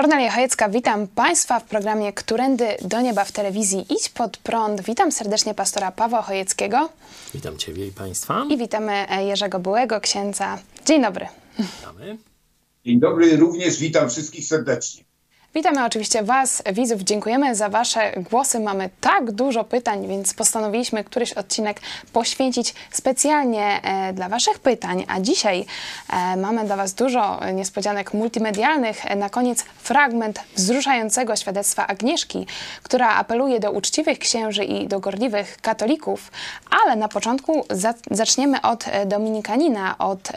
Kornelia Chojecka, witam Państwa w programie Którędy do Nieba w telewizji Idź Pod Prąd. Witam serdecznie pastora Pawła Chojeckiego Witam Ciebie i Państwa. i witamy e, Jerzego Byłego, księdza. Dzień dobry. Witamy. Dzień dobry, również witam wszystkich serdecznie. Witamy oczywiście Was, widzów. Dziękujemy za Wasze głosy. Mamy tak dużo pytań, więc postanowiliśmy któryś odcinek poświęcić specjalnie e, dla Waszych pytań. A dzisiaj e, mamy dla Was dużo niespodzianek multimedialnych. Na koniec fragment wzruszającego świadectwa Agnieszki, która apeluje do uczciwych księży i do gorliwych katolików. Ale na początku za zaczniemy od e, dominikanina, od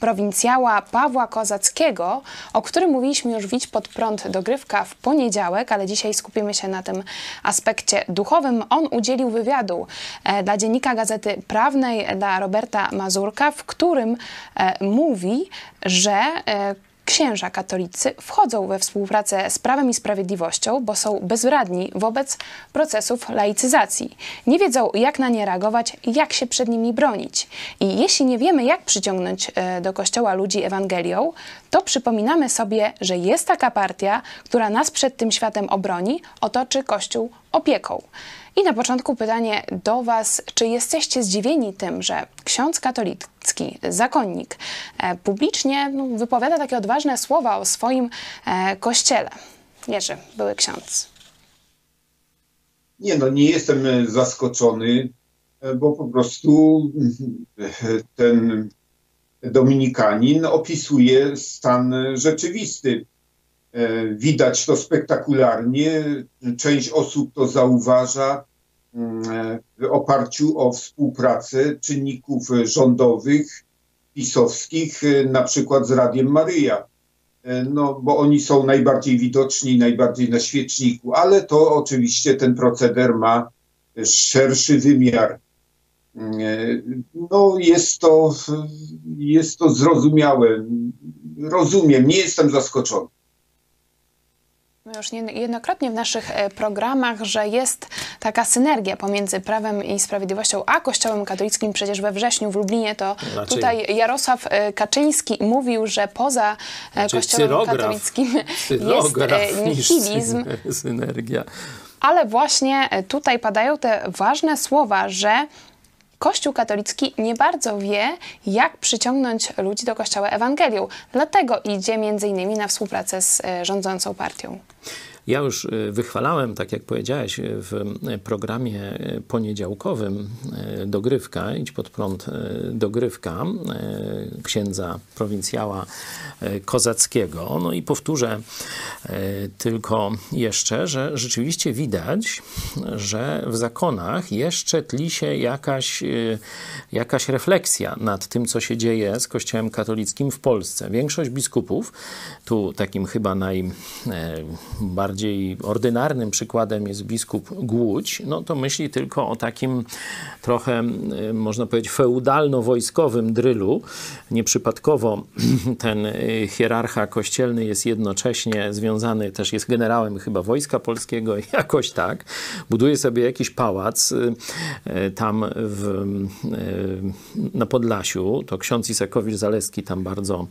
prowincjała Pawła Kozackiego, o którym mówiliśmy już w Idź pod prąd dogrywka w poniedziałek, ale dzisiaj skupimy się na tym aspekcie duchowym. On udzielił wywiadu e, dla dziennika Gazety Prawnej dla Roberta Mazurka, w którym e, mówi, że e, księża katolicy wchodzą we współpracę z Prawem i Sprawiedliwością, bo są bezradni wobec procesów laicyzacji. Nie wiedzą, jak na nie reagować, jak się przed nimi bronić. I jeśli nie wiemy, jak przyciągnąć e, do kościoła ludzi Ewangelią, to przypominamy sobie, że jest taka partia, która nas przed tym światem obroni, otoczy Kościół opieką. I na początku pytanie do Was, czy jesteście zdziwieni tym, że ksiądz katolicki, zakonnik, e, publicznie no, wypowiada takie odważne słowa o swoim e, kościele? Jerzy, były ksiądz. Nie no, nie jestem e, zaskoczony, bo po prostu ten Dominikanin opisuje stan rzeczywisty. E, Widać to spektakularnie, część osób to zauważa mm, e, w oparciu o współpracę czynników rządowych, pisowskich, e, na przykład z Radiem Maryja. No, bo oni są najbardziej widoczni, najbardziej na świeczniku, ale to oczywiście ten proceder ma szerszy wymiar. No, jest to, jest to zrozumiałe. Rozumiem, nie jestem zaskoczony. My już niejednokrotnie w naszych e, programach, że jest taka synergia pomiędzy Prawem i Sprawiedliwością a Kościołem katolickim. Przecież we wrześniu w Lublinie to Raczej- tutaj Jarosław e, Kaczyński mówił, że poza e, Raczej Kościołem cyrograf. katolickim jest Cyrograf niż nihilizm. syn- synergia. Ale właśnie tutaj padają te ważne słowa, że Kościół katolicki nie bardzo wie, jak przyciągnąć ludzi do Kościoła Ewangelią. Dlatego idzie między innymi na współpracę z e, rządzącą partią. Ja już y, wychwalałem, tak jak powiedziałeś, y, w y, programie poniedziałkowym Dogrywka, idź pod prąd Dogrywka, księdza prowincjała Kozackiego. No i powtórzę tylko jeszcze, że rzeczywiście widać, że w zakonach jeszcze tli się jakaś, jakaś refleksja nad tym, co się dzieje z Kościołem katolickim w Polsce. Większość biskupów, tu takim chyba najbardziej ordynarnym przykładem jest biskup Głódź, no to myśli tylko o takim trochę, y, można powiedzieć, feudalno-wojskowym drylu. Nieprzypadkowo ten y, hierarcha kościelny jest jednocześnie związany, też jest generałem chyba Wojska Polskiego, jakoś tak. Buduje sobie jakiś pałac y, tam w, na Podlasiu. To ksiądz Isakowicz-Zaleski tam bardzo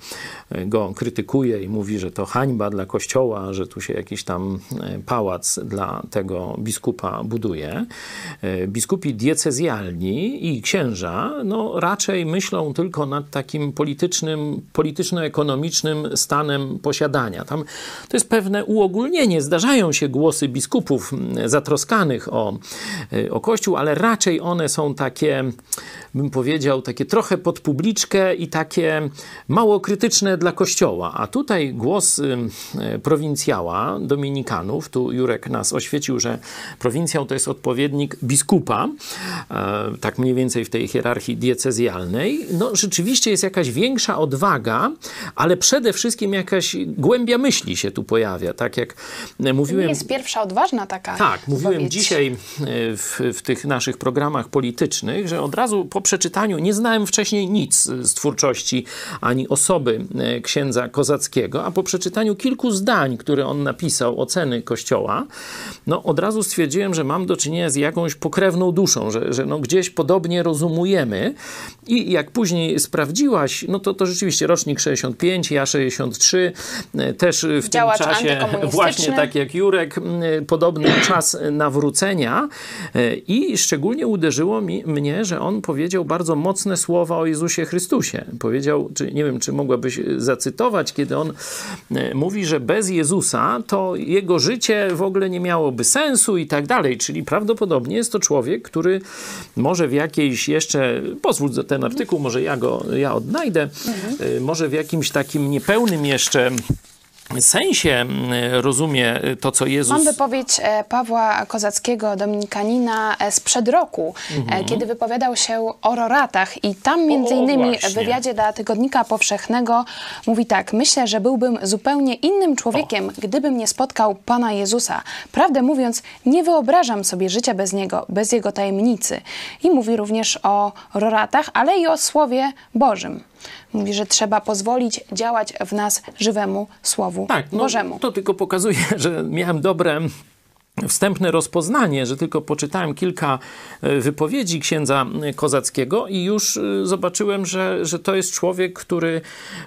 go krytykuje i mówi, że to hańba dla kościoła, że tu się jakiś tam pałac dla tego biskupa buduje. Y, Biskupi diecezjalni i księża no, raczej myślą tylko nad takim politycznym, polityczno-ekonomicznym ekonomicznym stanem posiadania. Tam to jest pewne uogólnienie. Zdarzają się głosy biskupów zatroskanych o, o Kościół, ale raczej one są takie, bym powiedział, takie trochę pod publiczkę i takie mało krytyczne dla Kościoła. A tutaj głos prowincjała, dominikanów, tu Jurek nas oświecił, że prowincjał to jest odpowiednik biskupa, e, tak mniej więcej w tej hierarchii diecezjalnej. No rzeczywiście jest jakaś większa odwaga, ale przede wszystkim jakaś głębia myśli się tu pojawia, tak jak mówiłem. To nie jest pierwsza odważna taka. Tak, mówiłem dzisiaj e, w, w tych naszych programach politycznych, że od razu po przeczytaniu nie znałem wcześniej nic z twórczości ani osoby e, księdza Kozackiego, a po przeczytaniu kilku zdań, które on napisał, oceny Kościoła, no od razu stwierdziłem, że mam do czynienia z jakąś pokrewną duszą, że, że no gdzieś podobnie rozumujemy. I jak później sprawdziłaś, no to, to rzeczywiście rocznik 65, ja 63, e, też w Działacz tym czasie właśnie tak jak Jurek, podobny czas nawrócenia. E, i szczególnie uderzyło mi, mnie, że on powiedział bardzo mocne słowa o Jezusie Chrystusie. Powiedział, czy nie wiem, czy mogłabyś zacytować, kiedy on e, mówi, że bez Jezusa to jego życie w ogóle nie miałoby sensu i tak dalej. Czyli prawdopodobnie jest to człowiek, który może w jakiejś jeszcze, pozwól za ten artykuł, może ja go ja odnajdę, mhm. może w jakimś takim niepełnym jeszcze sensie mm, rozumie to, co Jezus... Mam wypowiedź e, Pawła Kozackiego, dominikanina e, sprzed roku, e, mhm. kiedy wypowiadał się o roratach i tam między innymi w wywiadzie dla Tygodnika Powszechnego mówi tak, myślę, że byłbym zupełnie innym człowiekiem, o. gdybym nie spotkał Pana Jezusa. Prawdę mówiąc, nie wyobrażam sobie życia bez Niego, bez Jego tajemnicy. I mówi również o roratach, ale i o Słowie Bożym. Mówi, że trzeba pozwolić działać w nas żywemu Słowu tak, no, Bożemu. To tylko pokazuje, że miałem dobre wstępne rozpoznanie, że tylko poczytałem kilka e, wypowiedzi księdza Kozackiego i już e, zobaczyłem, że, że to jest człowiek, który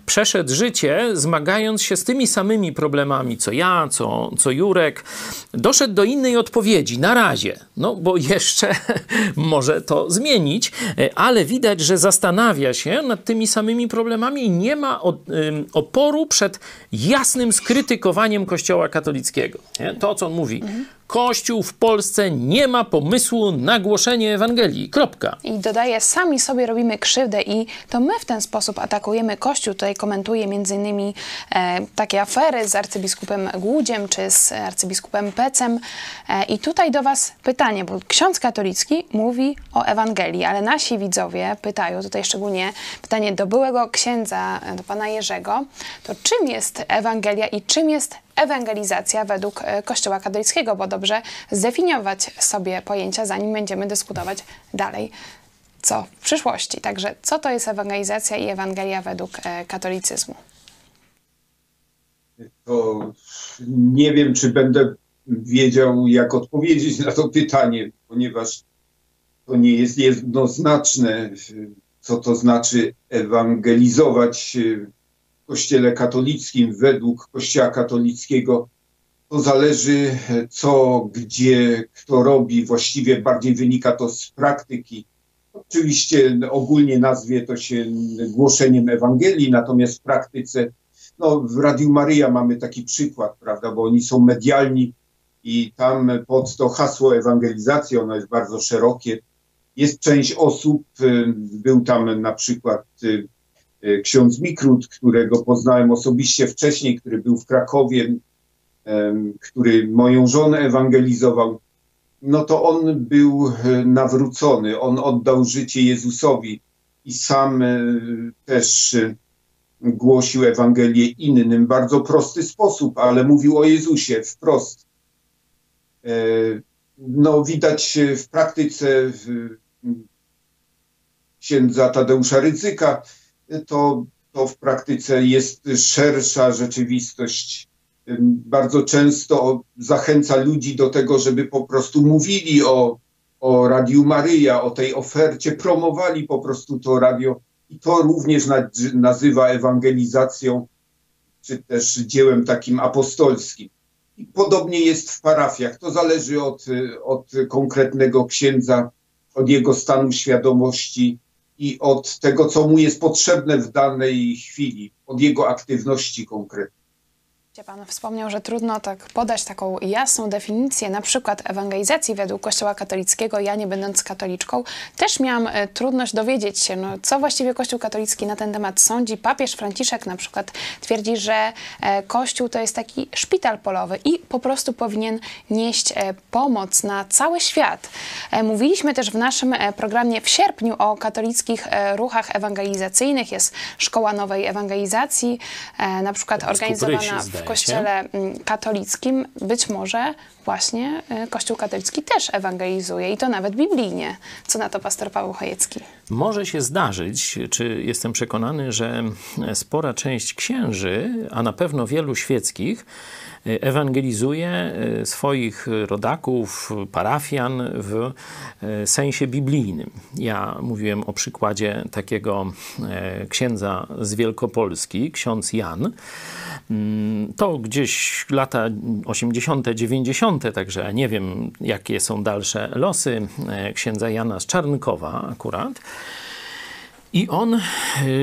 przeszedł życie zmagając się z tymi samymi problemami, co ja, co, co Jurek. Doszedł do innej odpowiedzi, na razie, no bo jeszcze może to zmienić, e, ale widać, że zastanawia się nad tymi samymi problemami i nie ma oporu przed jasnym skrytykowaniem Kościoła katolickiego. To, co on mówi. Mhm Kościół w Polsce nie ma pomysłu na głoszenie Ewangelii. Kropka. I dodaje, sami sobie robimy krzywdę i to my w ten sposób atakujemy Kościół. Tutaj komentuje innymi e, takie afery z arcybiskupem Głudziem czy z arcybiskupem Pecem. E, I tutaj do Was pytanie, bo ksiądz katolicki mówi o Ewangelii, ale nasi widzowie pytają, tutaj szczególnie pytanie do byłego księdza, do pana Jerzego, to czym jest Ewangelia i czym jest ewangelizacja według e, Kościoła katolickiego, bo dobrze zdefiniować sobie pojęcia, zanim będziemy dyskutować dalej co w przyszłości. Także co to jest ewangelizacja i Ewangelia według e, katolicyzmu? To nie wiem, czy będę wiedział, jak odpowiedzieć na to pytanie, ponieważ to nie jest jednoznaczne, co to znaczy ewangelizować Kościele katolickim, według Kościoła katolickiego, to zależy co, gdzie, kto robi. Właściwie bardziej wynika to z praktyki. Oczywiście ogólnie nazwie to się głoszeniem Ewangelii, natomiast w praktyce, no w Radiu Maryja mamy taki przykład, prawda, bo oni są medialni i tam pod to hasło ewangelizacji, ono jest bardzo szerokie, jest część osób, był tam na przykład E, ksiądz Mikrut, którego poznałem osobiście wcześniej, który był w Krakowie, który moją żonę ewangelizował, no to on był e, nawrócony, on oddał życie Jezusowi i sam e, też głosił Ewangelię innym, bardzo prosty sposób, ale mówił o Jezusie wprost. No widać w praktyce księdza Tadeusza Ryzyka, to, to w praktyce jest szersza rzeczywistość. Bardzo często zachęca ludzi do tego, żeby po prostu mówili o, o Radiu Maryja, o tej ofercie, promowali po prostu to radio i to również nazywa ewangelizacją, czy też dziełem takim apostolskim. I podobnie jest w parafiach. To zależy od, od konkretnego księdza, od jego stanu świadomości i od tego, co mu jest potrzebne w danej chwili, od jego aktywności konkretnej. Pan wspomniał, że trudno tak podać taką jasną definicję, na przykład ewangelizacji według Kościoła katolickiego. Ja, nie będąc katoliczką, też miałam e, trudność dowiedzieć się, no, co właściwie Kościół katolicki na ten temat sądzi. Papież Franciszek na przykład twierdzi, że e, Kościół to jest taki szpital polowy i po prostu powinien nieść e, pomoc na cały świat. Mówiliśmy też w naszym programie w sierpniu o katolickich ruchach ewangelizacyjnych. Jest Szkoła Nowej Ewangelizacji, na przykład organizowana w kościele mm, katolickim być może właśnie y, Kościół katolicki też ewangelizuje i to nawet biblijnie. Co na to pastor Paweł Chojecki? Może się zdarzyć, czy jestem przekonany, że spora część księży, a na pewno wielu świeckich, ewangelizuje y, swoich rodaków, parafian w y, sensie biblijnym. Ja mówiłem o przykładzie takiego księdza z Wielkopolski, ksiądz Jan, Mm, to gdzieś lata 80., 90., także nie wiem, jakie są dalsze losy księdza Jana z Czarnkowa akurat. I on e,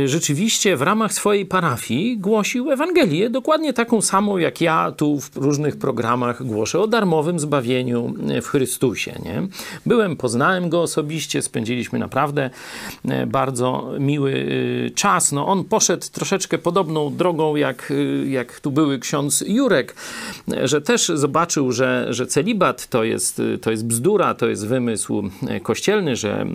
rzeczywiście w ramach swojej parafii głosił Ewangelię, dokładnie taką samą, jak ja tu w różnych programach głoszę o darmowym zbawieniu e, w Chrystusie. Nie? Byłem, poznałem go osobiście, spędziliśmy naprawdę e, bardzo miły czas. No, on poszedł troszeczkę podobną drogą, jak, jak tu były ksiądz Jurek, że też zobaczył, że, że celibat to jest, to jest bzdura, to jest wymysł kościelny, że,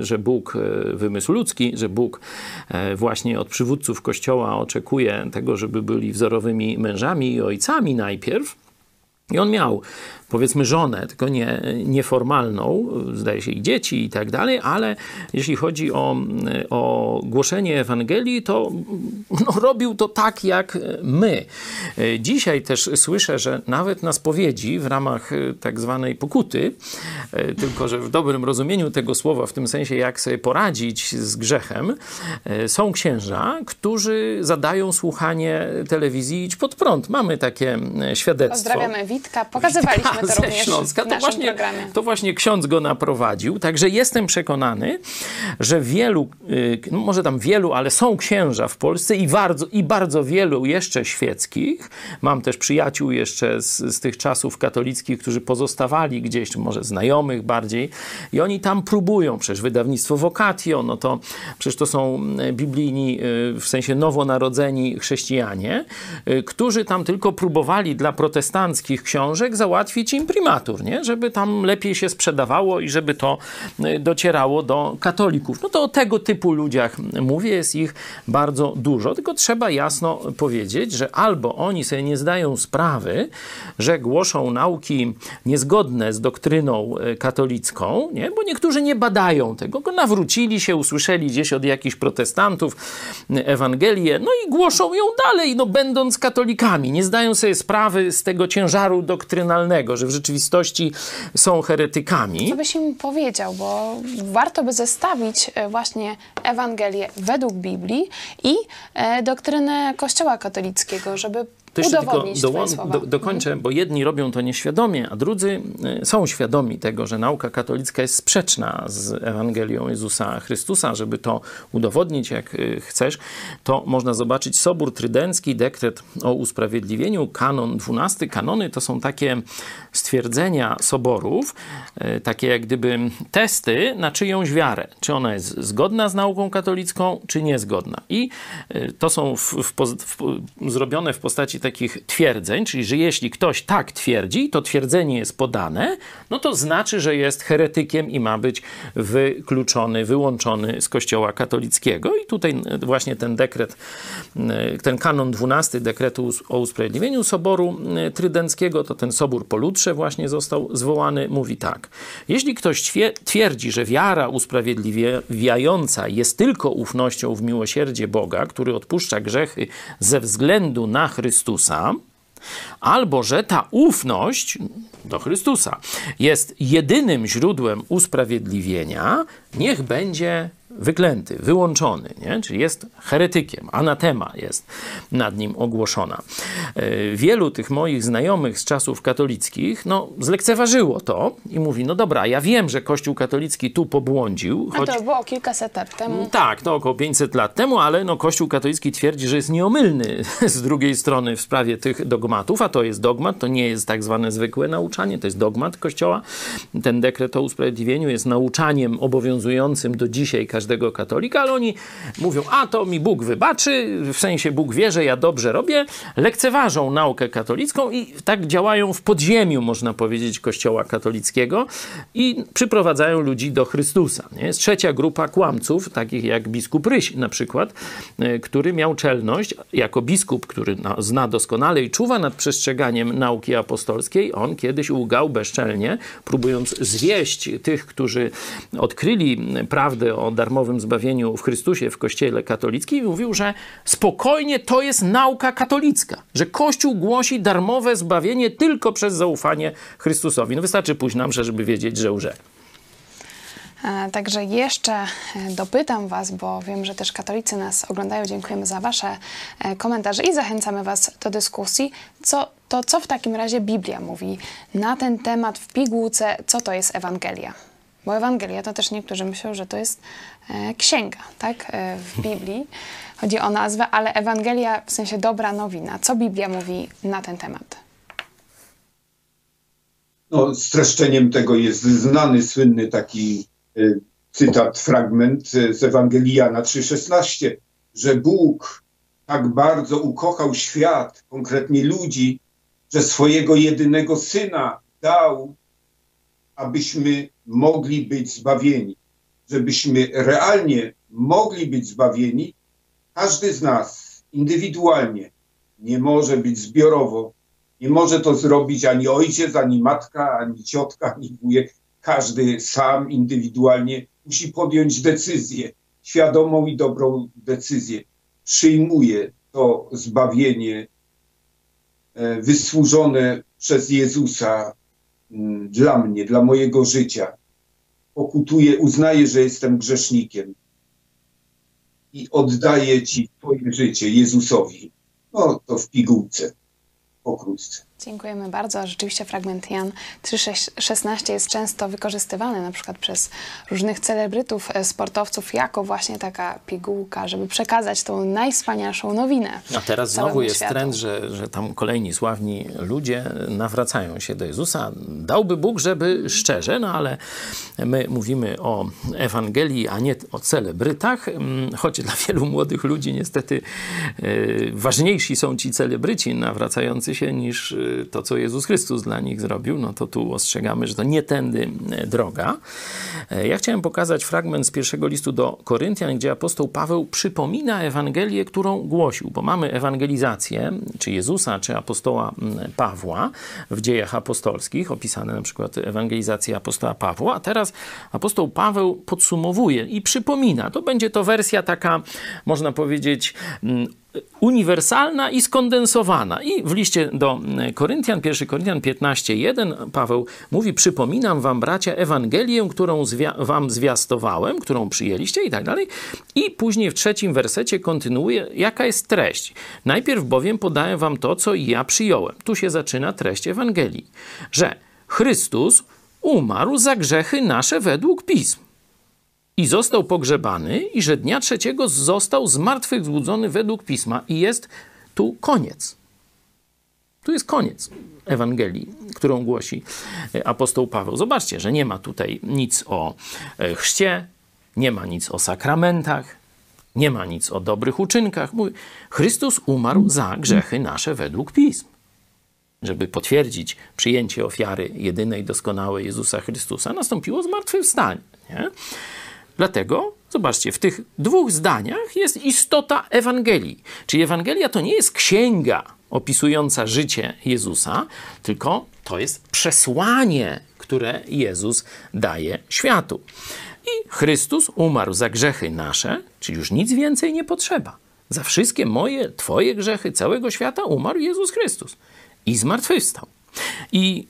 że Bóg wymysł ludzki że Bóg e, właśnie od przywódców Kościoła oczekuje tego, żeby byli wzorowymi mężami i ojcami najpierw. I on miał powiedzmy żonę, tylko nie nieformalną, zdaje się i dzieci i tak dalej, ale jeśli chodzi o, o głoszenie Ewangelii, to no, robił to tak jak my. Dzisiaj też słyszę, że nawet na spowiedzi w ramach tak zwanej pokuty, tylko że w dobrym rozumieniu tego słowa, w tym sensie jak sobie poradzić z grzechem, są księża, którzy zadają słuchanie telewizji Idź pod prąd. Mamy takie świadectwo. Pozdrawiamy Witka, pokazywaliśmy To również Śląska. To właśnie, to właśnie ksiądz go naprowadził. Także jestem przekonany, że wielu, y, no może tam wielu, ale są księża w Polsce i bardzo, i bardzo wielu jeszcze świeckich. Mam też przyjaciół jeszcze z, z tych czasów katolickich, którzy pozostawali gdzieś, może znajomych bardziej i oni tam próbują. Przecież wydawnictwo Vocatio, no to przecież to są y, biblijni, y, w sensie nowonarodzeni chrześcijanie, którzy tam tylko próbowali dla protestanckich książek załatwić imprimatur, nie? żeby tam lepiej się sprzedawało i żeby to y, docierało do katolików. No to o tego typu ludziach mówię, jest ich bardzo dużo, tylko trzeba jasno powiedzieć, że albo oni sobie nie zdają sprawy, że głoszą nauki niezgodne z doktryną y, katolicką, nie? bo niektórzy nie badają tego, nawrócili się, usłyszeli gdzieś od jakichś protestantów y, Ewangelię, no i głoszą ją dalej, no będąc katolikami. Nie zdają sobie sprawy z tego ciężaru doktrynalnego, że w rzeczywistości są heretykami. Co byś im powiedział, bo warto by zestawić e, właśnie Ewangelię według Biblii i e, doktrynę Kościoła katolickiego, żeby to jeszcze tylko do, do, dokończę, bo jedni robią to nieświadomie, a drudzy y, są świadomi tego, że nauka katolicka jest sprzeczna z Ewangelią Jezusa Chrystusa. Żeby to udowodnić, jak y, chcesz, to można zobaczyć Sobór Trydencki, dekret o usprawiedliwieniu, kanon 12. Kanony to są takie stwierdzenia soborów, y, takie jak gdyby testy na czyjąś wiarę. Czy ona jest zgodna z nauką katolicką, czy niezgodna. I to są w, w, w, zrobione w postaci takich twierdzeń, czyli że jeśli ktoś tak twierdzi, to twierdzenie jest podane, no to znaczy, że jest heretykiem i ma być wykluczony, wyłączony z Kościoła katolickiego. I tutaj właśnie ten dekret, ten kanon 12 dekretu o usprawiedliwieniu Soboru Trydenckiego, to ten Sobór po Lutrze właśnie został zwołany, mówi tak. Jeśli ktoś twierdzi, że wiara usprawiedliwiająca jest tylko ufnością w miłosierdzie Boga, który odpuszcza grzechy ze względu na Chrystusa, Chrystusa, albo że ta ufność do Chrystusa jest jedynym źródłem usprawiedliwienia, niech będzie wyklęty, wyłączony, nie? czyli jest heretykiem, anatema jest nad nim ogłoszona. E, wielu tych moich znajomych z czasów katolickich no, zlekceważyło to i mówi, no dobra, ja wiem, że Kościół katolicki tu pobłądził. A to było kilkaset lat temu. Tak, to około 500 lat temu, ale no, Kościół katolicki twierdzi, że jest nieomylny z drugiej strony w sprawie tych dogmatów, a to jest dogmat, to nie jest tak zwane zwykłe nauczanie, to jest dogmat Kościoła. Ten dekret o usprawiedliwieniu jest nauczaniem obowiązującym do dzisiaj każdego katolika, ale oni mówią, a to mi Bóg wybaczy, w sensie Bóg wie, że ja dobrze robię, lekceważą naukę katolicką i tak działają w podziemiu, można powiedzieć, Kościoła katolickiego i przyprowadzają ludzi do Chrystusa. Nie? Jest trzecia grupa kłamców, takich jak biskup Ryś na przykład, e, który miał czelność, jako biskup, który zna doskonale i czuwa nad przestrzeganiem nauki apostolskiej, on kiedyś ugał bezczelnie, próbując zwieść tych, którzy odkryli prawdę o darmowym zbawieniu w Chrystusie w Kościele katolickim mówił, że spokojnie to jest nauka katolicka, że Kościół głosi darmowe zbawienie tylko przez zaufanie Chrystusowi. No wystarczy pójść nam, żeby wiedzieć, że łże. E, także jeszcze e, dopytam Was, bo wiem, że też katolicy nas oglądają. Dziękujemy za Wasze e, komentarze i zachęcamy Was do dyskusji. Co, to co w takim razie Biblia mówi na ten temat w pigułce, co to jest Ewangelia? Bo Ewangelia to też niektórzy myślą, że to jest e, księga, tak? E, w Biblii chodzi o nazwę, ale Ewangelia w sensie dobra nowina. Co Biblia mówi na ten temat? No, streszczeniem tego jest znany, słynny taki y, cytat, fragment z Ewangelii Jana 3,16, że Bóg tak bardzo ukochał świat, konkretnie ludzi, że swojego jedynego Syna dał, abyśmy mogli być zbawieni. Żebyśmy realnie mogli być zbawieni, każdy z nas indywidualnie nie może być zbiorowo, nie może to zrobić ani ojciec, ani matka, ani ciotka, ani wujek. Każdy sam indywidualnie musi podjąć decyzję, świadomą i dobrą decyzję. Przyjmuje to zbawienie e, wysłużone przez Jezusa dla mnie, dla mojego życia pokutuję, uznaję, że jestem grzesznikiem i oddaję Ci Twoje życie Jezusowi. No to w pigułce, pokrótce. Dziękujemy bardzo. Rzeczywiście fragment Jan 3,16 jest często wykorzystywany na przykład przez różnych celebrytów, e, sportowców jako właśnie taka pigułka, żeby przekazać tą najwspanialszą nowinę. A teraz znowu jest światu. trend, że, że tam kolejni sławni ludzie nawracają się do Jezusa. Dałby Bóg, żeby szczerze, no ale my mówimy o Ewangelii, a nie o celebrytach, mm, choć dla wielu młodych ludzi niestety yy, ważniejsi są ci celebryci nawracający się niż yy, to, co Jezus Chrystus dla nich zrobił, no to tu ostrzegamy, że to nie tędy e, droga. E, ja chciałem pokazać fragment z pierwszego listu do Koryntian, gdzie apostoł Paweł przypomina Ewangelię, którą głosił, bo mamy ewangelizację, czy Jezusa, czy apostoła Pawła w dziejach apostolskich, opisane na przykład ewangelizację apostoła Pawła, a teraz apostoł Paweł podsumowuje i przypomina. To będzie to wersja taka, można powiedzieć, uniwersalna i skondensowana. I w liście do Koryntian, 1 Koryntian 15:1 Paweł mówi: Przypominam wam, bracia, Ewangelię, którą zwia- wam zwiastowałem, którą przyjęliście i tak dalej. I później w trzecim wersecie kontynuuje, jaka jest treść. Najpierw bowiem podaję wam to, co ja przyjąłem. Tu się zaczyna treść Ewangelii, że Chrystus umarł za grzechy nasze według pism i został pogrzebany, i że dnia trzeciego został z martwych zbudzony według pisma. I jest tu koniec. Tu jest koniec Ewangelii, którą głosi e, apostoł Paweł. Zobaczcie, że nie ma tutaj nic o e, chrzcie, nie ma nic o sakramentach, nie ma nic o dobrych uczynkach. Mówi, Chrystus umarł za grzechy nasze według pism. Żeby potwierdzić przyjęcie ofiary jedynej doskonałej Jezusa Chrystusa, nastąpiło zmartwychwstanie. Nie? Dlatego, zobaczcie, w tych dwóch zdaniach jest istota Ewangelii. Czyli Ewangelia to nie jest księga opisująca życie Jezusa, tylko to jest przesłanie, które Jezus daje światu. I Chrystus umarł za grzechy nasze, czyli już nic więcej nie potrzeba. Za wszystkie moje, Twoje grzechy całego świata umarł Jezus Chrystus i zmartwychwstał. I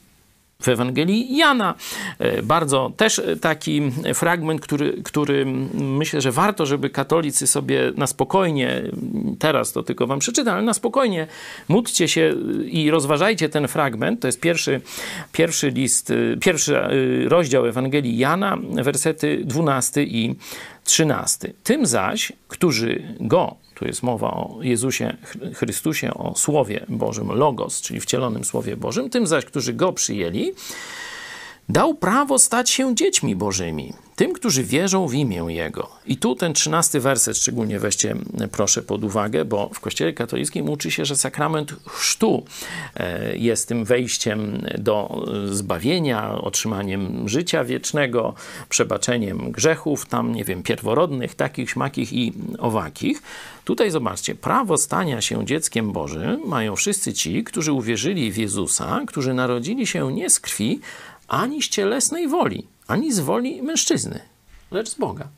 w Ewangelii Jana. E, bardzo też taki fragment, który, który myślę, że warto, żeby katolicy sobie na spokojnie, teraz to tylko wam przeczytam, ale na spokojnie módlcie się i rozważajcie ten fragment. To jest pierwszy, pierwszy list, pierwszy rozdział Ewangelii Jana, wersety 12 i 13. Tym zaś, którzy go tu jest mowa o Jezusie Chrystusie, o Słowie Bożym, Logos, czyli wcielonym Słowie Bożym. Tym zaś, którzy go przyjęli, dał prawo stać się dziećmi Bożymi, tym, którzy wierzą w imię Jego. I tu ten trzynasty werset szczególnie weźcie proszę pod uwagę, bo w Kościele katolickim uczy się, że sakrament chrztu e, jest tym wejściem do zbawienia, otrzymaniem życia wiecznego, przebaczeniem grzechów, tam nie wiem, pierworodnych, takich, śmakich i owakich. Tutaj zobaczcie, prawo stania się dzieckiem Bożym mają wszyscy ci, którzy uwierzyli w Jezusa, którzy narodzili się nie z krwi, ani z cielesnej woli, ani z woli mężczyzny, lecz z Boga.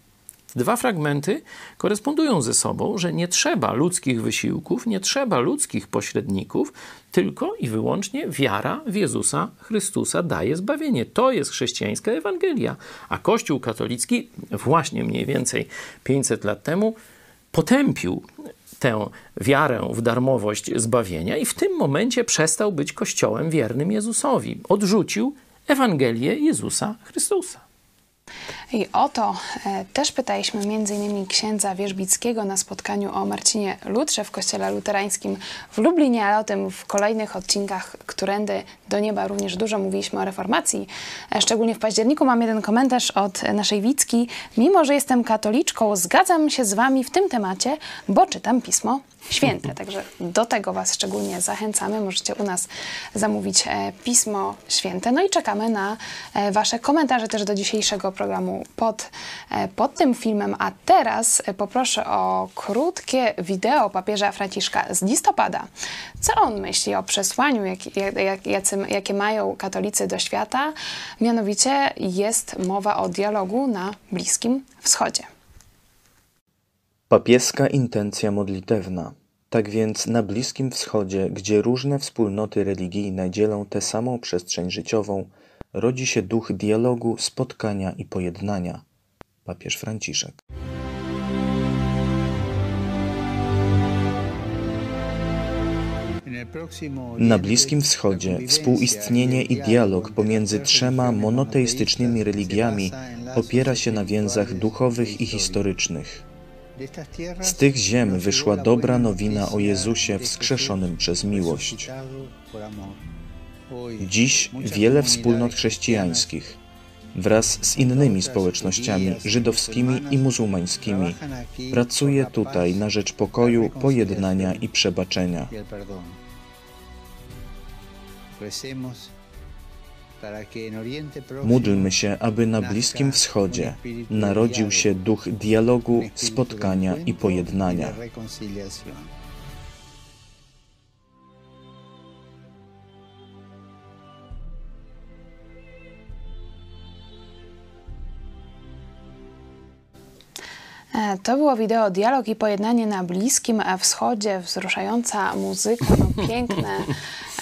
Dwa fragmenty korespondują ze sobą, że nie trzeba ludzkich wysiłków, nie trzeba ludzkich pośredników, tylko i wyłącznie wiara w Jezusa Chrystusa daje zbawienie. To jest chrześcijańska Ewangelia. A Kościół katolicki właśnie mniej więcej 500 lat temu potępił tę wiarę w darmowość zbawienia i w tym momencie przestał być Kościołem wiernym Jezusowi. Odrzucił Ewangelię Jezusa Chrystusa. I o to e, też pytaliśmy m.in. księdza Wierzbickiego na spotkaniu o Marcinie Lutrze w kościele luterańskim w Lublinie, ale o tym w kolejnych odcinkach Którędy do Nieba również dużo mówiliśmy o reformacji. E, szczególnie w październiku mam jeden komentarz od naszej Wicki. Mimo, że jestem katoliczką, zgadzam się z wami w tym temacie, bo czytam Pismo Święte. Także do tego Was szczególnie zachęcamy. Możecie u nas zamówić e, Pismo Święte. No i czekamy na e, Wasze komentarze też do dzisiejszego programu pod, e, pod tym filmem. A teraz poproszę o krótkie wideo papieża Franciszka z listopada. Co on myśli o przesłaniu, jak, jak, jacy, jakie mają katolicy do świata? Mianowicie jest mowa o dialogu na Bliskim Wschodzie. Papieska intencja modlitewna. Tak więc na Bliskim Wschodzie, gdzie różne wspólnoty religijne dzielą tę samą przestrzeń życiową, rodzi się duch dialogu, spotkania i pojednania. Papież Franciszek. Na Bliskim Wschodzie współistnienie i dialog pomiędzy trzema monoteistycznymi religiami opiera się na więzach duchowych i historycznych. Z tych ziem wyszła dobra nowina o Jezusie wskrzeszonym przez miłość. Dziś wiele wspólnot chrześcijańskich wraz z innymi społecznościami żydowskimi i muzułmańskimi pracuje tutaj na rzecz pokoju, pojednania i przebaczenia. Módlmy się, aby na Bliskim Wschodzie narodził się duch dialogu, spotkania i pojednania. To było wideo Dialog i pojednanie na Bliskim Wschodzie, wzruszająca muzyka, no piękne,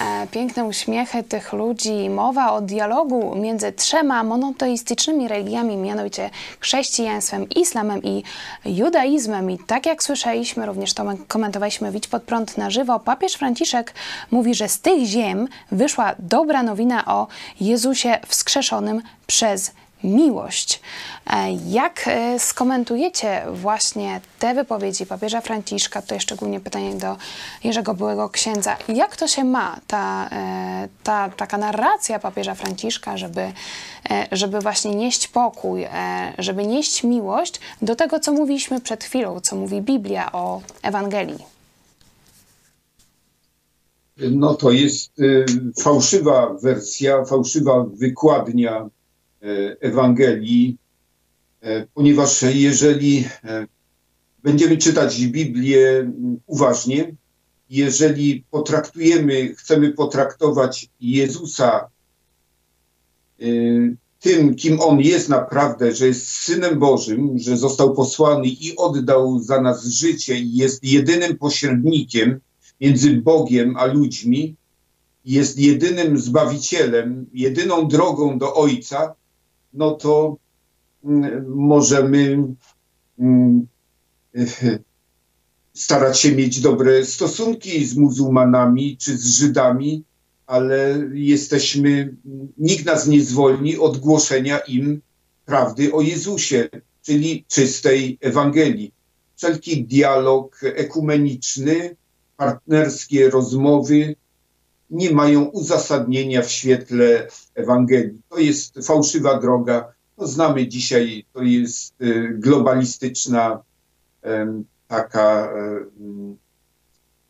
e, piękne uśmiechy tych ludzi, mowa o dialogu między trzema monoteistycznymi religiami, mianowicie chrześcijaństwem, islamem i judaizmem. I tak jak słyszeliśmy, również to komentowaliśmy Widź pod prąd na żywo, papież Franciszek mówi, że z tych ziem wyszła dobra nowina o Jezusie wskrzeszonym przez miłość. E, jak e, skomentujecie właśnie te wypowiedzi papieża Franciszka, tutaj szczególnie pytanie do Jerzego Byłego Księdza, jak to się ma, ta, e, ta taka narracja papieża Franciszka, żeby, żeby właśnie nieść pokój, żeby nieść miłość do tego, co mówiliśmy przed chwilą, co mówi Biblia o Ewangelii? No to jest fałszywa wersja, fałszywa wykładnia Ewangelii, e, ponieważ jeżeli e, będziemy czytać Biblię uważnie, jeżeli potraktujemy, chcemy potraktować Jezusa tym, kim On jest naprawdę, że jest Synem Bożym, że został posłany i oddał za nas życie i jest jedynym pośrednikiem między Bogiem a ludźmi, jest jedynym zbawicielem, jedyną drogą do Ojca, no to mm, możemy mm, starać się mieć dobre stosunki z muzułmanami czy z Żydami, ale jesteśmy, nikt nas nie zwolni od głoszenia im prawdy o Jezusie, czyli czystej Ewangelii. Wszelki dialog ekumeniczny, partnerskie rozmowy nie mają uzasadnienia w świetle Ewangelii. To jest fałszywa droga. To znamy dzisiaj, to jest y, globalistyczna taka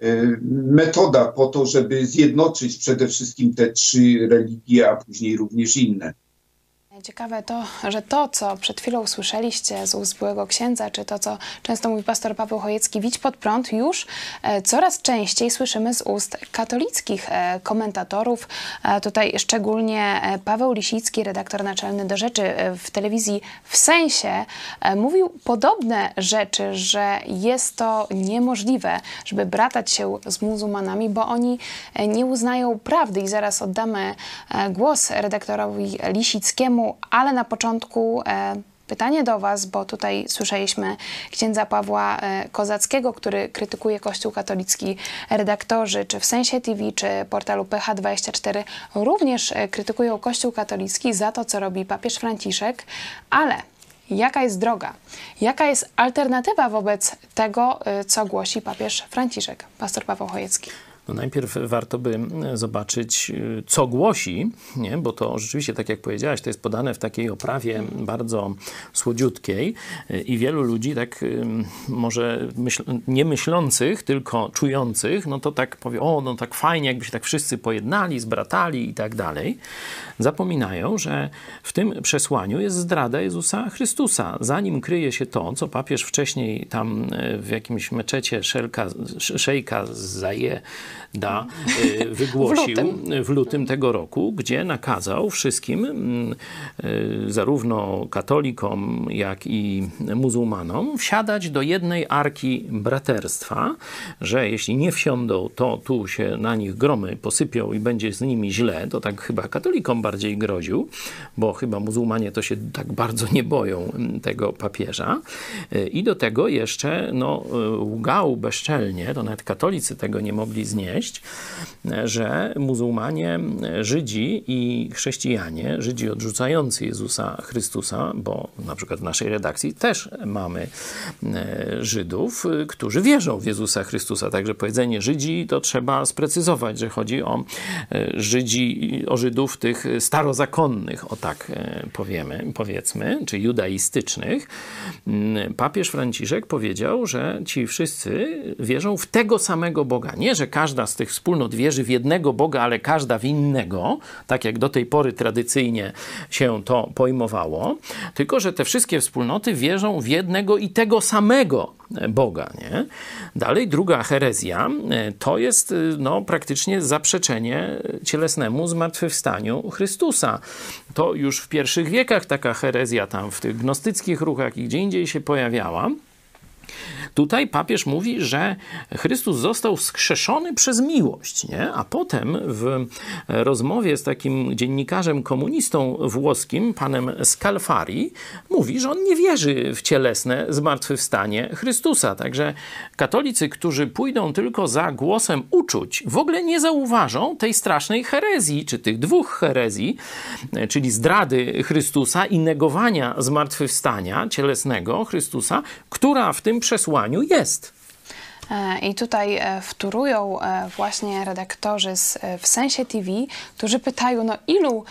y, metoda po to, żeby zjednoczyć przede wszystkim te trzy religie, a później również inne. Ciekawe to, że to, co przed chwilą usłyszeliście z ust byłego księdza, czy to, co często mówi pastor Paweł Chojecki, widź pod prąd, już e, coraz częściej słyszymy z ust katolickich e, komentatorów. E, tutaj szczególnie Paweł Lisicki, redaktor naczelny do rzeczy w telewizji w sensie, mówił podobne rzeczy, że jest to niemożliwe, żeby bratać się z muzułmanami, bo oni nie uznają prawdy. I zaraz oddamy głos redaktorowi Lisickiemu, ale na początku e, pytanie do Was, bo tutaj słyszeliśmy księdza Pawła e, Kozackiego, który krytykuje Kościół katolicki. Redaktorzy, czy w Sensie TV, czy portalu PH24 również e, krytykują Kościół katolicki za to, co robi papież Franciszek, ale jaka jest droga? Jaka jest alternatywa wobec tego, co głosi papież Franciszek? Pastor Paweł Chojecki. No najpierw warto by zobaczyć, y, co głosi, nie? bo to rzeczywiście, tak jak powiedziałaś, to jest podane w takiej oprawie bardzo słodziutkiej y, i wielu ludzi tak może myśl, nie myślących, tylko czujących, no to tak powie, o, no tak fajnie, jakby się tak wszyscy pojednali, zbratali i tak dalej. Zapominają, że w tym przesłaniu jest zdrada Jezusa Chrystusa. Zanim kryje się to, co papież wcześniej tam y, w jakimś meczecie szelka, szejka zaje da y, wygłosił w lutym. w lutym tego roku, gdzie nakazał wszystkim, mm, y, zarówno katolikom, jak i muzułmanom, wsiadać do jednej arki braterstwa, że jeśli nie wsiądą, to tu się na nich gromy posypią i będzie z nimi źle. To tak chyba katolikom bardziej groził, bo chyba muzułmanie to się tak bardzo nie boją mm, tego papieża. Y, I do tego jeszcze no, łgał bezczelnie, to nawet katolicy tego nie mogli znieść, że muzułmanie, Żydzi i chrześcijanie, Żydzi odrzucający Jezusa Chrystusa, bo na przykład w naszej redakcji też mamy e, Żydów, którzy wierzą w Jezusa Chrystusa. Także powiedzenie Żydzi to trzeba sprecyzować, że chodzi o e, Żydzi, o Żydów tych starozakonnych, o tak e, powiemy, powiedzmy, czy judaistycznych. Mm, papież Franciszek powiedział, że ci wszyscy wierzą w tego samego Boga. Nie, że każda z tych wspólnot wierzy w jednego Boga, ale każda w innego, tak jak do tej pory tradycyjnie się to pojmowało, tylko że te wszystkie wspólnoty wierzą w jednego i tego samego Boga. Nie? Dalej druga herezja to jest no, praktycznie zaprzeczenie cielesnemu zmartwychwstaniu Chrystusa. To już w pierwszych wiekach taka herezja tam w tych gnostyckich ruchach i gdzie indziej się pojawiała. Tutaj papież mówi, że Chrystus został wskrzeszony przez miłość, nie? a potem w rozmowie z takim dziennikarzem komunistą włoskim, panem Scalfari, mówi, że on nie wierzy w cielesne zmartwychwstanie Chrystusa. Także katolicy, którzy pójdą tylko za głosem uczuć, w ogóle nie zauważą tej strasznej herezji, czy tych dwóch herezji, czyli zdrady Chrystusa i negowania zmartwychwstania cielesnego Chrystusa, która w tym przesłaniu jest. E, I tutaj e, wtórują e, właśnie redaktorzy z, w Sensie TV, którzy pytają, no ilu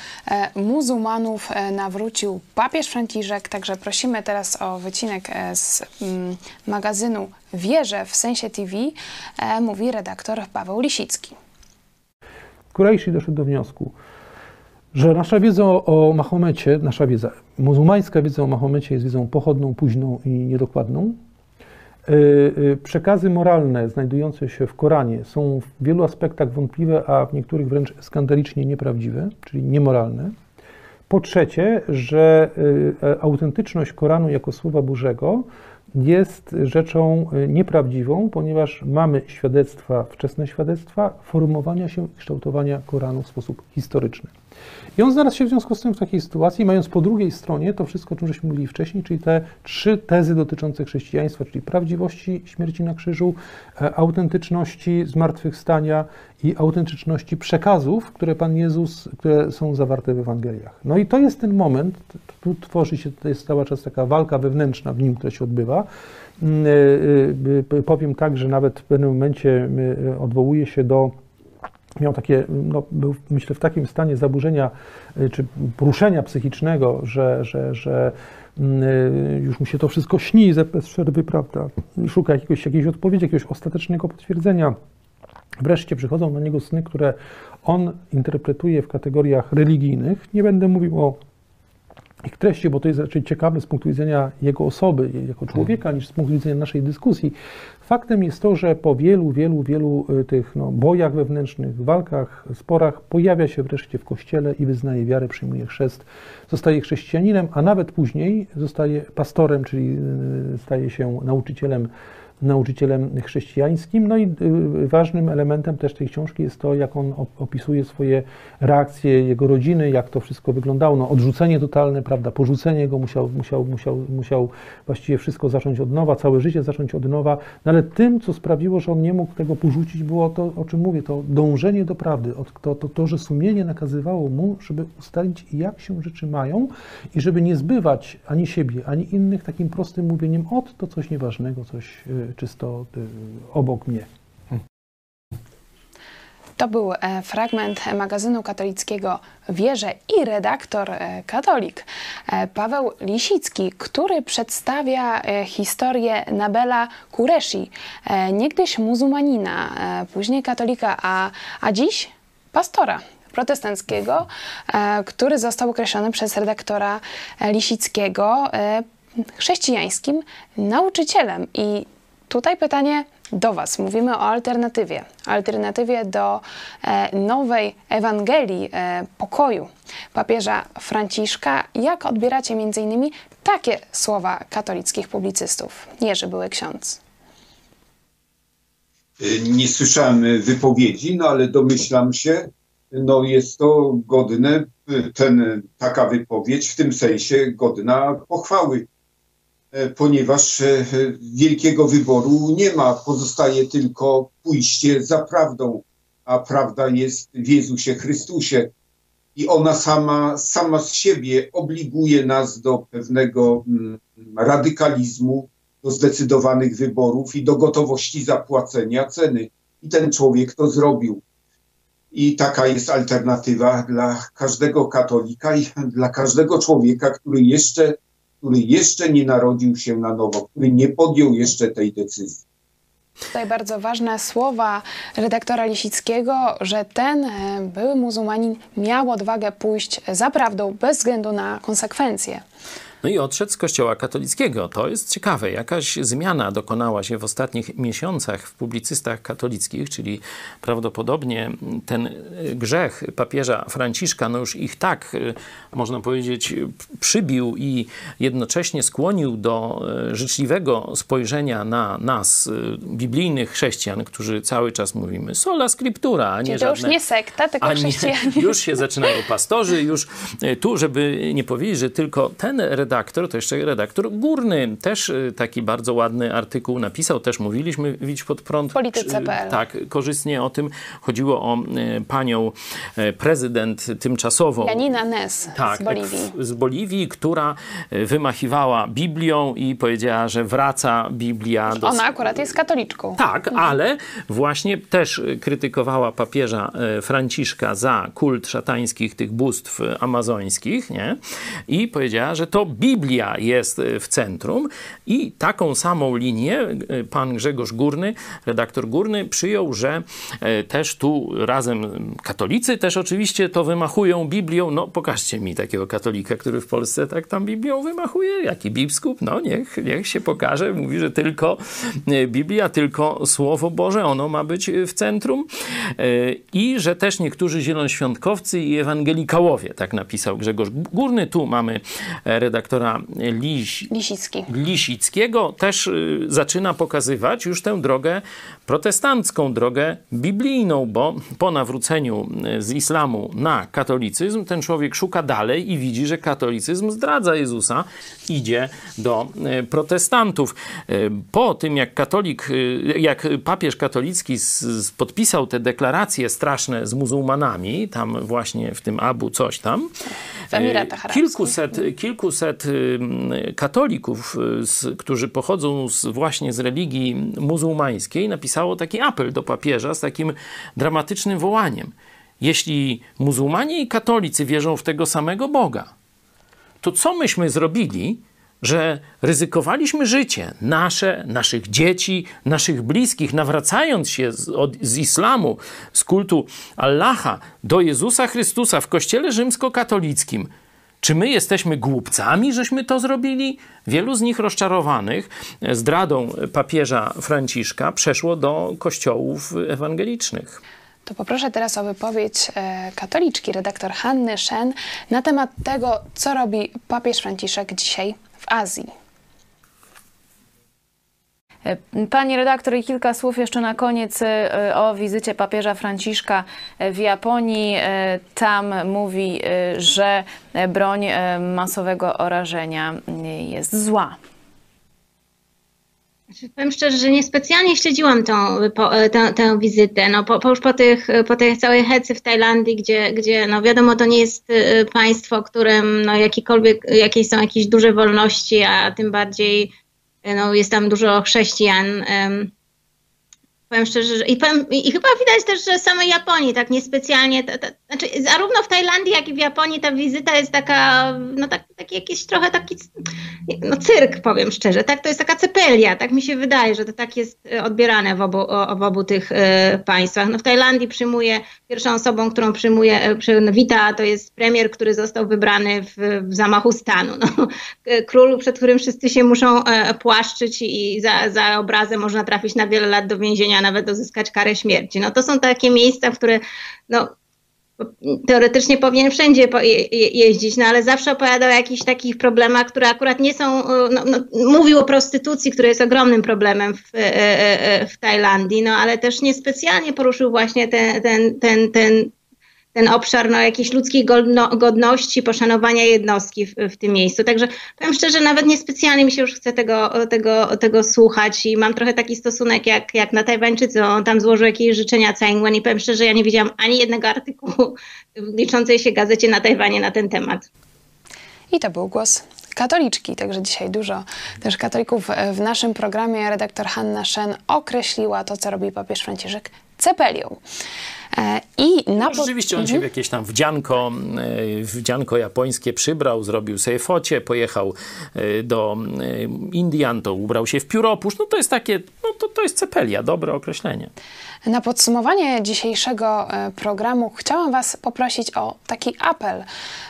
muzułmanów nawrócił papież Franciszek, także prosimy teraz o wycinek z mm, magazynu Wierzę w Sensie TV, mówi redaktor Paweł Lisicki. Kurejszy doszedł do wniosku, że nasza wiedza o Mahomecie, nasza wiedza, muzułmańska wiedza o Mahomecie jest wiedzą pochodną, późną i niedokładną, przekazy moralne znajdujące się w Koranie są w wielu aspektach wątpliwe, a w niektórych wręcz skandalicznie nieprawdziwe, czyli niemoralne. Po trzecie, że y, e, autentyczność Koranu jako Słowa Bożego jest rzeczą nieprawdziwą, ponieważ mamy świadectwa, wczesne świadectwa formowania się i kształtowania Koranu w sposób historyczny. I on znalazł się w związku z tym w takiej sytuacji, mając po drugiej stronie to wszystko, o czym żeśmy mówili wcześniej, czyli te trzy tezy dotyczące chrześcijaństwa, czyli prawdziwości śmierci na krzyżu, e, autentyczności zmartwychwstania i autentyczności przekazów, które Pan Jezus, które są zawarte w Ewangeliach. No i to jest ten moment, tu tworzy się, to jest cały czas taka walka wewnętrzna w nim, która się odbywa. Mm, e, e, powiem tak, że nawet w pewnym momencie odwołuje się do miał takie, no, był myślę w takim stanie zaburzenia y, czy poruszenia psychicznego, że, że, że mm, y, już mu się to wszystko śni bez przerwy, prawda? Szuka jakiegoś, jakiejś odpowiedzi, jakiegoś ostatecznego potwierdzenia. Wreszcie przychodzą na niego sny, które on interpretuje w kategoriach religijnych. Nie będę mówił o ich treści, bo to jest raczej ciekawe z punktu widzenia jego osoby, jako człowieka, niż z punktu widzenia naszej dyskusji. Faktem jest to, że po wielu, wielu, wielu y, tych no, bojach wewnętrznych, walkach, sporach pojawia się wreszcie w kościele i wyznaje wiarę, przyjmuje chrzest, zostaje chrześcijaninem, a nawet później zostaje pastorem, czyli y, staje się nauczycielem nauczycielem chrześcijańskim. No i y, ważnym elementem też tej książki jest to, jak on opisuje swoje reakcje jego rodziny, jak to wszystko wyglądało. No, odrzucenie totalne, prawda, porzucenie go, musiał, musiał, musiał, musiał właściwie wszystko zacząć od nowa, całe życie zacząć od nowa. No, ale tym, co sprawiło, że on nie mógł tego porzucić, było to, o czym mówię, to dążenie do prawdy, to, to, to że sumienie nakazywało mu, żeby ustalić, jak się rzeczy mają i żeby nie zbywać ani siebie, ani innych takim prostym mówieniem, od to coś nieważnego, coś y, czysto y, obok mnie. To był e, fragment magazynu katolickiego Wierze i redaktor e, katolik e, Paweł Lisicki, który przedstawia historię Nabela Kureshi, niegdyś muzułmanina, później katolika, a, a dziś pastora protestanckiego, który został określony przez redaktora Lisickiego chrześcijańskim nauczycielem. I Tutaj pytanie do Was. Mówimy o alternatywie. Alternatywie do e, nowej Ewangelii e, pokoju papieża Franciszka. Jak odbieracie innymi takie słowa katolickich publicystów? Jerzy były ksiądz. Nie słyszałem wypowiedzi, no ale domyślam się, no jest to godne, ten, taka wypowiedź w tym sensie godna pochwały E, ponieważ e, wielkiego wyboru nie ma. Pozostaje tylko pójście za prawdą, a prawda jest w Jezusie Chrystusie. I ona sama, sama z siebie obliguje nas do pewnego mm, radykalizmu, do zdecydowanych wyborów i do gotowości zapłacenia ceny. I ten człowiek to zrobił. I taka jest alternatywa dla każdego katolika i dla każdego człowieka, który jeszcze który jeszcze nie narodził się na nowo, który nie podjął jeszcze tej decyzji. Tutaj bardzo ważne słowa redaktora Lisickiego, że ten e, były muzułmanin miał odwagę pójść za prawdą bez względu na konsekwencje. No i odszedł z kościoła katolickiego. To jest ciekawe. Jakaś zmiana dokonała się w ostatnich miesiącach w publicystach katolickich, czyli prawdopodobnie ten grzech papieża Franciszka, no już ich tak, e, można powiedzieć, przybił i jednocześnie skłonił do e, życzliwego spojrzenia na nas, e, biblijnych chrześcijan, którzy cały czas mówimy sola scriptura, a nie Czyli to żadne... już nie sekta, tylko chrześcijanie. Już się zaczynają pastorzy, już tu, żeby nie powiedzieć, że tylko ten redaktor, to jeszcze redaktor Górny, też y, taki bardzo ładny artykuł napisał, też mówiliśmy Widź pod prąd. Polityce.pl. Tak, korzystnie o tym. Chodziło o y, panią y, prezydent tymczasową. Janina Nes tak, z Boliwii. Z Boliwii, która wymachiwała Biblią i powiedziała, że wraca Biblia do... Ona akurat jest katoliczką. Tak, mhm. ale właśnie też krytykowała papieża Franciszka za kult szatańskich tych bóstw amazońskich, nie? I powiedziała, że to Biblia jest e, w centrum i taką samą linię e, pan Grzegorz Górny, redaktor Górny, przyjął, że e, też tu razem katolicy też oczywiście to wymachują Biblią. No pokażcie mi takiego katolika, który w Polsce tak tam Biblią wymachuje. Jaki biskup? No niech, niech się pokaże. Mówi, że tylko Biblia, tylko Słowo Boże, ono ma być w centrum. I że też niektórzy zielonoświątkowcy i ewangelikałowie, tak napisał Grzegorz Górny. Tu mamy redaktor redaktora Liś, Lisicki. Lisickiego też y, zaczyna pokazywać już tę drogę protestancką, drogę biblijną, bo po nawróceniu y, z islamu na katolicyzm ten człowiek szuka dalej i widzi, że katolicyzm zdradza Jezusa, idzie do y, protestantów. Po tym, jak katolik, jak papież katolicki podpisał te deklaracje straszne z muzułmanami, tam właśnie w tym Abu coś tam, W Emiratach Arabskich. kilkuset, kilkuset ym, katolików, y, z, którzy pochodzą z, właśnie z religii muzułmańskiej, napisało taki apel do papieża z takim dramatycznym wołaniem. Jeśli muzułmanie i katolicy wierzą w tego samego Boga, to co myśmy zrobili, że ryzykowaliśmy życie nasze, naszych dzieci, naszych bliskich, nawracając się z, od, z islamu, z kultu Allaha do Jezusa Chrystusa w kościele rzymskokatolickim. Czy my jesteśmy głupcami, żeśmy to zrobili? Wielu z nich rozczarowanych zdradą papieża Franciszka przeszło do kościołów ewangelicznych. To poproszę teraz o wypowiedź e, katoliczki, redaktor Hanny Shen, na temat tego, co robi papież Franciszek dzisiaj w Azji. E, Pani redaktor, i kilka słów jeszcze na koniec e, o wizycie papieża Franciszka e, w Japonii. Tam mówi, że broń masowego orażenia jest zła. Znaczy, Powiem szczerze, że niespecjalnie śledziłam tą, po, tę, tę wizytę. No, po, po już po, tych, po tej całej hecy w Tajlandii, gdzie, gdzie no wiadomo, to nie jest państwo, którym no, jakieś są jakieś duże wolności, a tym bardziej no, jest tam dużo chrześcijan. Em, Powiem szczerze, że i, powiem, i, chyba widać też, że samej Japonii tak niespecjalnie, ta, znaczy zarówno w Tajlandii, jak i w Japonii ta wizyta jest taka, no tak, taki jakiś trochę taki, no cyrk powiem szczerze, tak, to jest taka cepelia, tak mi się wydaje, że to tak jest e, odbierane w obu, w obu tych e, państwach. No w Tajlandii przyjmuje, pierwszą osobą, którą przyjmuje, e, przy, no, wita, to jest premier, który został wybrany w, w zamachu stanu. No, król, przed którym wszyscy się muszą płaszczyć i za, za obrazę można trafić na wiele lat do więzienia, nawet uzyskać karę śmierci. No to są takie miejsca, w które no, teoretycznie powinien wszędzie jeździć, no ale zawsze opowiadał o jakichś takich problemach, które akurat nie są, e, no, no, mówił o prostytucji, która jest ogromnym problemem w, e, e, w Tajlandii, no ale też niespecjalnie poruszył właśnie ten, ten, ten, ten, ten obszar no, jakiejś ludzkiej godno, godności, poszanowania jednostki w, w tym miejscu. Także powiem szczerze, nawet niespecjalnie mi się już chce tego, tego, tego słuchać i mam trochę taki stosunek jak, jak na Tajwańczycy. On tam złożył jakieś życzenia Tsai Ing-wen i powiem szczerze, ja nie widziałam ani jednego artykułu w liczącej się gazecie na Tajwanie na ten temat. I to był głos katoliczki, także dzisiaj dużo też katolików w naszym programie. Redaktor Hanna Szen określiła to, co robi papież Franciszek cepelią. E, I na No, rzeczywiście on się w jakieś tam wdzianko, e, wdzianko japońskie przybrał, zrobił sobie focie, pojechał e, do Indian, to ubrał się w pióropusz. No to jest takie, no to, to jest cepelia, dobre określenie. Na podsumowanie dzisiejszego e, programu chciałam Was poprosić o taki apel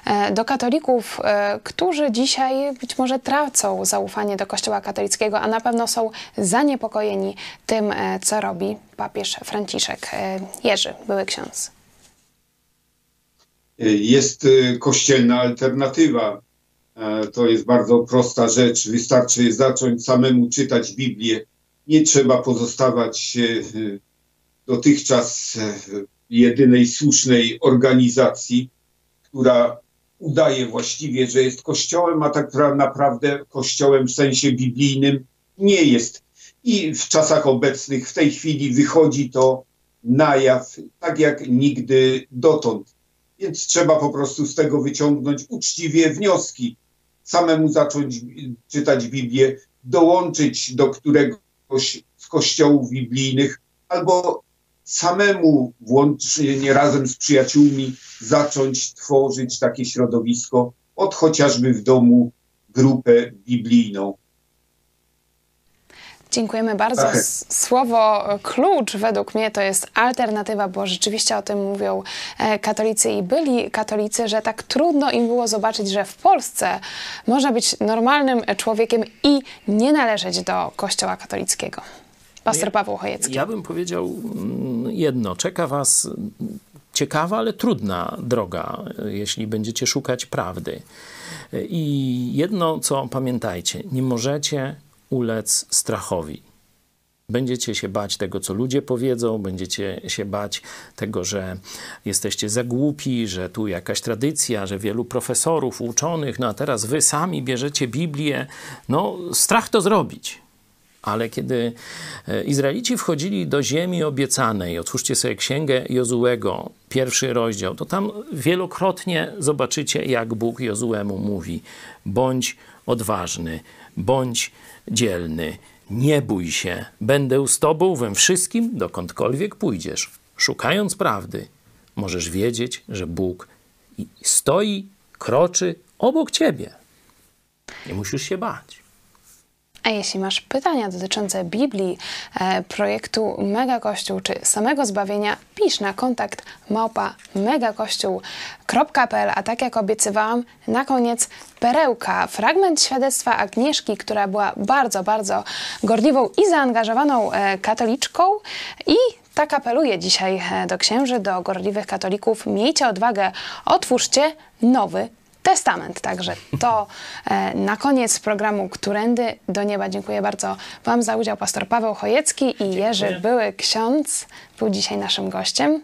e, do katolików, e, którzy dzisiaj być może tracą zaufanie do Kościoła katolickiego, a na pewno są zaniepokojeni tym, co robi papież Franciszek. Jerzy, były ksiądz. Jest kościelna alternatywa. To jest bardzo prosta rzecz. Wystarczy zacząć samemu czytać Biblię. Nie trzeba pozostawać dotychczas e, jedynej słusznej organizacji, która udaje właściwie, że jest kościołem, a tak pra- naprawdę kościołem w sensie biblijnym nie jest. I w czasach obecnych, w tej chwili wychodzi to na jaw, tak jak nigdy dotąd. Więc trzeba po prostu z tego wyciągnąć uczciwie wnioski. Samemu zacząć y, czytać Biblię, dołączyć do któregoś z kościołów biblijnych, albo samemu włącznie razem z przyjaciółmi zacząć tworzyć takie środowisko, od chociażby w domu grupę biblijną. Dziękujemy bardzo. Tak. Słowo klucz według mnie to jest alternatywa, bo rzeczywiście o tym mówią e, katolicy i byli katolicy, że tak trudno im było zobaczyć, że w Polsce można być normalnym człowiekiem i nie należeć do Kościoła katolickiego. Pastor Paweł Chojecki. Ja bym powiedział mm, jedno. Czeka was ciekawa, ale trudna droga, jeśli będziecie szukać prawdy. I jedno, co pamiętajcie, nie możecie ulec strachowi. Będziecie się bać tego, co ludzie powiedzą, będziecie się bać tego, że jesteście za głupi, że tu jakaś tradycja, że wielu profesorów, uczonych, no a teraz wy sami bierzecie Biblię. No, strach to zrobić. Ale kiedy e, Izraelici wchodzili do ziemi obiecanej, otwórzcie sobie księgę Jozułego, pierwszy rozdział, to tam wielokrotnie zobaczycie, jak Bóg Jozuemu mówi: bądź odważny, bądź dzielny, nie bój się, będę z tobą we wszystkim, dokądkolwiek pójdziesz. Szukając prawdy, możesz wiedzieć, że Bóg stoi, kroczy obok ciebie. Nie musisz się bać. A jeśli masz pytania dotyczące Biblii, e, projektu Mega Kościół czy samego zbawienia, pisz na kontakt małpa megakościół.pl. A tak jak obiecywałam, na koniec perełka, fragment świadectwa Agnieszki, która była bardzo, bardzo gorliwą i zaangażowaną e, katoliczką i tak apeluję dzisiaj e, do księży, do gorliwych katolików. Miejcie odwagę, otwórzcie nowy Testament. Także to e, na koniec programu Którędy do Nieba. Dziękuję bardzo Wam za udział. Pastor Paweł Chojecki i Jerzy Były Ksiądz był dzisiaj naszym gościem.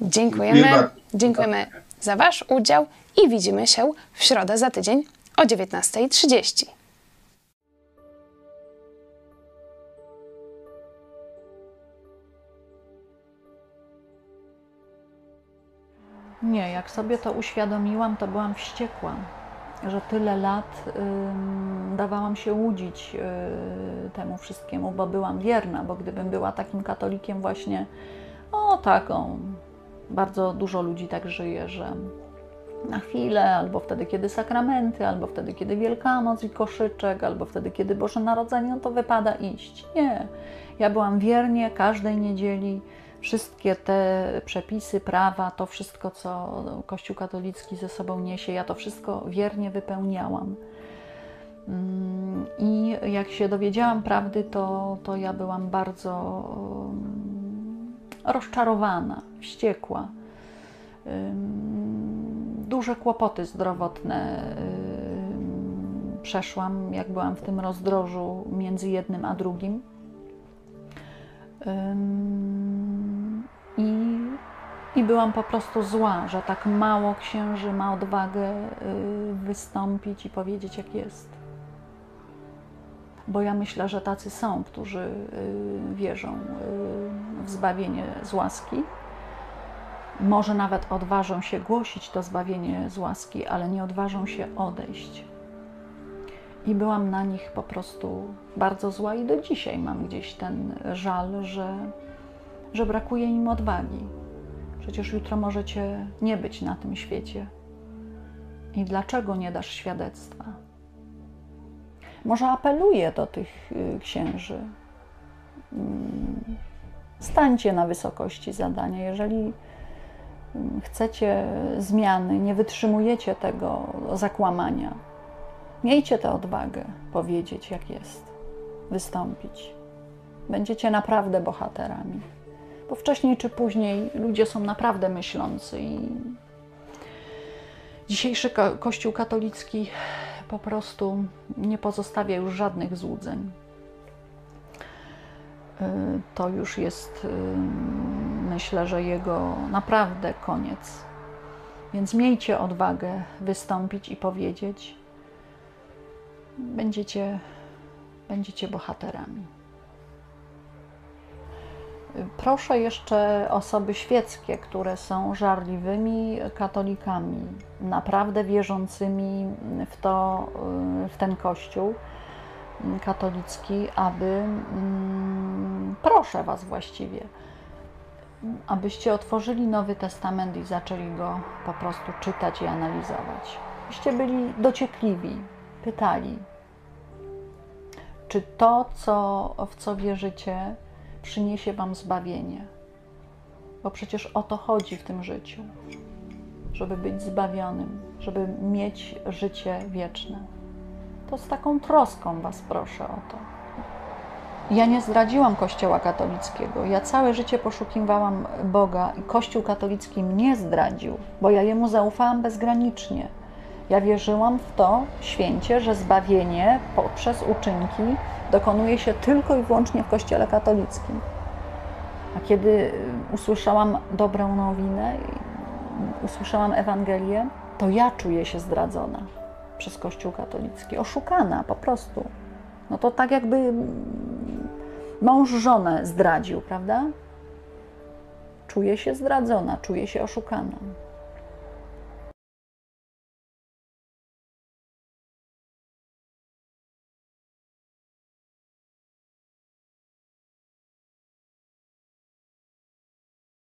Dziękujemy. Dziękujemy za Wasz udział i widzimy się w środę za tydzień o 19.30. jak sobie to uświadomiłam, to byłam wściekła, że tyle lat y, dawałam się łudzić y, temu wszystkiemu, bo byłam wierna, bo gdybym była takim katolikiem właśnie, o taką, bardzo dużo ludzi tak żyje, że na chwilę, albo wtedy, kiedy sakramenty, albo wtedy, kiedy Wielkanoc i koszyczek, albo wtedy, kiedy Boże Narodzenie, no to wypada iść. Nie. Ja byłam wiernie każdej niedzieli, wszystkie te przepisy, prawa, to wszystko, co Kościół katolicki ze sobą niesie, ja to wszystko wiernie wypełniałam. Mm, I jak się dowiedziałam prawdy, to, to ja byłam bardzo mm, rozczarowana, wściekła. Duże kłopoty zdrowotne przeszłam, jak byłam w tym rozdrożu między jednym a drugim. I, I byłam po prostu zła, że tak mało księży ma odwagę y, wystąpić i powiedzieć, jak jest. Bo ja myślę, że tacy są, którzy y, wierzą y, w zbawienie z łaski. Może nawet odważą się głosić to zbawienie z łaski, ale nie odważą się odejść. I byłam na nich po prostu bardzo zła, i do dzisiaj mam gdzieś ten żal, że że brakuje im odwagi. Przecież jutro możecie nie być na tym świecie. I dlaczego nie dasz świadectwa? Może apeluję do tych y, księży. Mm, stańcie na wysokości zadania. Jeżeli mm, chcecie zmiany, nie wytrzymujecie tego zakłamania, miejcie tę odwagę powiedzieć, jak jest, wystąpić. Będziecie naprawdę bohaterami bo wcześniej czy później ludzie są naprawdę myślący i dzisiejszy ko Kościół katolicki po prostu nie pozostawia już żadnych złudzeń. Y, to już jest, y, myślę, że jego naprawdę koniec. Więc miejcie odwagę wystąpić i powiedzieć. Będziecie, będziecie bohaterami. Proszę jeszcze osoby świeckie, które są żarliwymi katolikami, naprawdę wierzącymi w, to, w ten kościół katolicki, aby, mm, proszę Was właściwie, abyście otworzyli Nowy Testament i zaczęli go po prostu czytać i analizować. Byście byli dociekliwi, pytali, czy to, co, w co wierzycie, przyniesie Wam zbawienie. Bo przecież o to chodzi w tym życiu, żeby być zbawionym, żeby mieć życie wieczne. To z taką troską Was proszę o to. Ja nie zdradziłam Kościoła katolickiego. Ja całe życie poszukiwałam Boga i Kościół katolicki mnie zdradził, bo ja jemu zaufałam bezgranicznie. Ja wierzyłam w to święcie, że zbawienie poprzez uczynki dokonuje się tylko i wyłącznie w Kościele katolickim. A kiedy usłyszałam dobrą nowinę, usłyszałam Ewangelię, to ja czuję się zdradzona przez Kościół katolicki, oszukana po prostu. No to tak jakby mąż żonę zdradził, prawda? Czuję się zdradzona, czuję się oszukana.